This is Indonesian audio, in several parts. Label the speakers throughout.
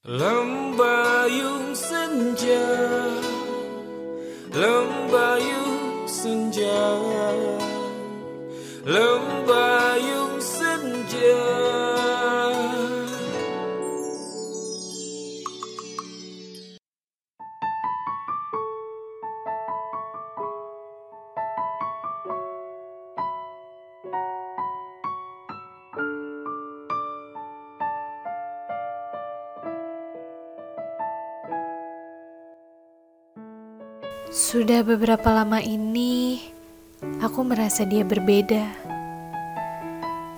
Speaker 1: Lembayung senja. Lembayung senja
Speaker 2: Sudah beberapa lama ini, aku merasa dia berbeda.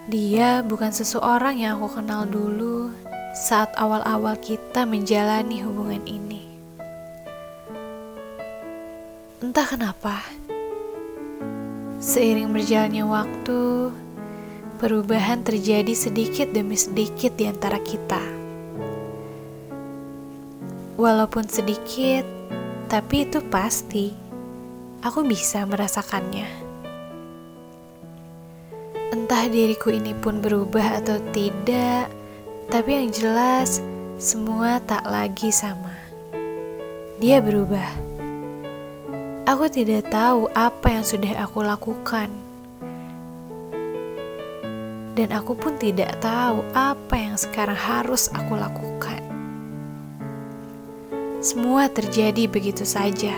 Speaker 2: Dia bukan seseorang yang aku kenal dulu saat awal-awal kita menjalani hubungan ini. Entah kenapa, seiring berjalannya waktu, perubahan terjadi sedikit demi sedikit di antara kita. Walaupun sedikit, tapi itu pasti aku bisa merasakannya. Entah diriku ini pun berubah atau tidak, tapi yang jelas semua tak lagi sama. Dia berubah. Aku tidak tahu apa yang sudah aku lakukan. Dan aku pun tidak tahu apa yang sekarang harus aku lakukan. Semua terjadi begitu saja.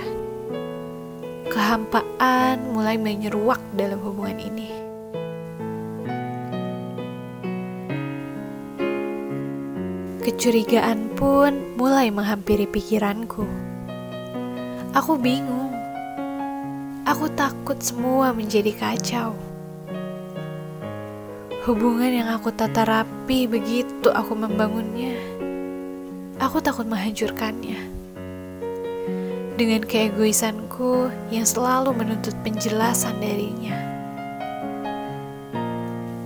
Speaker 2: Kehampaan mulai menyeruak dalam hubungan ini. Kecurigaan pun mulai menghampiri pikiranku. Aku bingung. Aku takut semua menjadi kacau. Hubungan yang aku tata rapi begitu aku membangunnya. Aku takut menghancurkannya dengan keegoisanku yang selalu menuntut penjelasan darinya.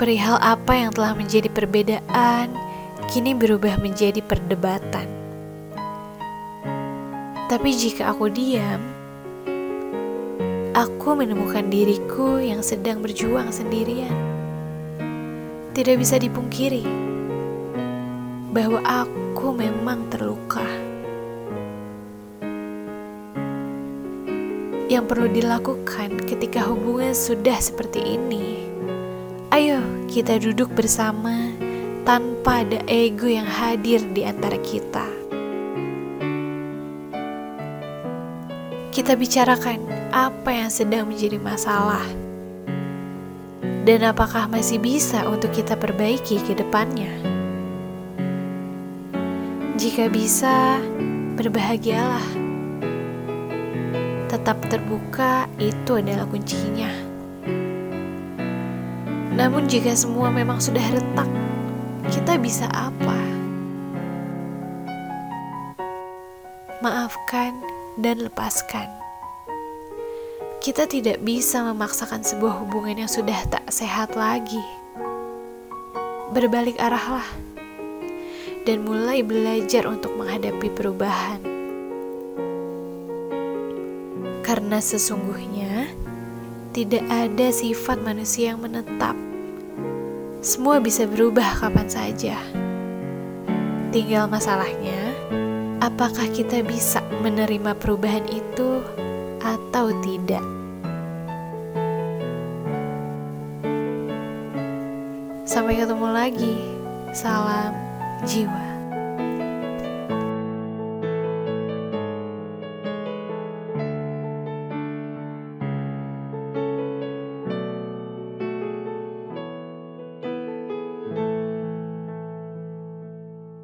Speaker 2: Perihal apa yang telah menjadi perbedaan, kini berubah menjadi perdebatan. Tapi jika aku diam, aku menemukan diriku yang sedang berjuang sendirian. Tidak bisa dipungkiri bahwa aku memang terluka. yang perlu dilakukan ketika hubungan sudah seperti ini. Ayo, kita duduk bersama tanpa ada ego yang hadir di antara kita. Kita bicarakan apa yang sedang menjadi masalah, dan apakah masih bisa untuk kita perbaiki ke depannya. Jika bisa, berbahagialah tetap terbuka itu adalah kuncinya. Namun jika semua memang sudah retak, kita bisa apa? Maafkan dan lepaskan. Kita tidak bisa memaksakan sebuah hubungan yang sudah tak sehat lagi. Berbalik arahlah dan mulai belajar untuk menghadapi perubahan karena sesungguhnya tidak ada sifat manusia yang menetap. Semua bisa berubah kapan saja. Tinggal masalahnya, apakah kita bisa menerima perubahan itu atau tidak? Sampai ketemu lagi. Salam 今晚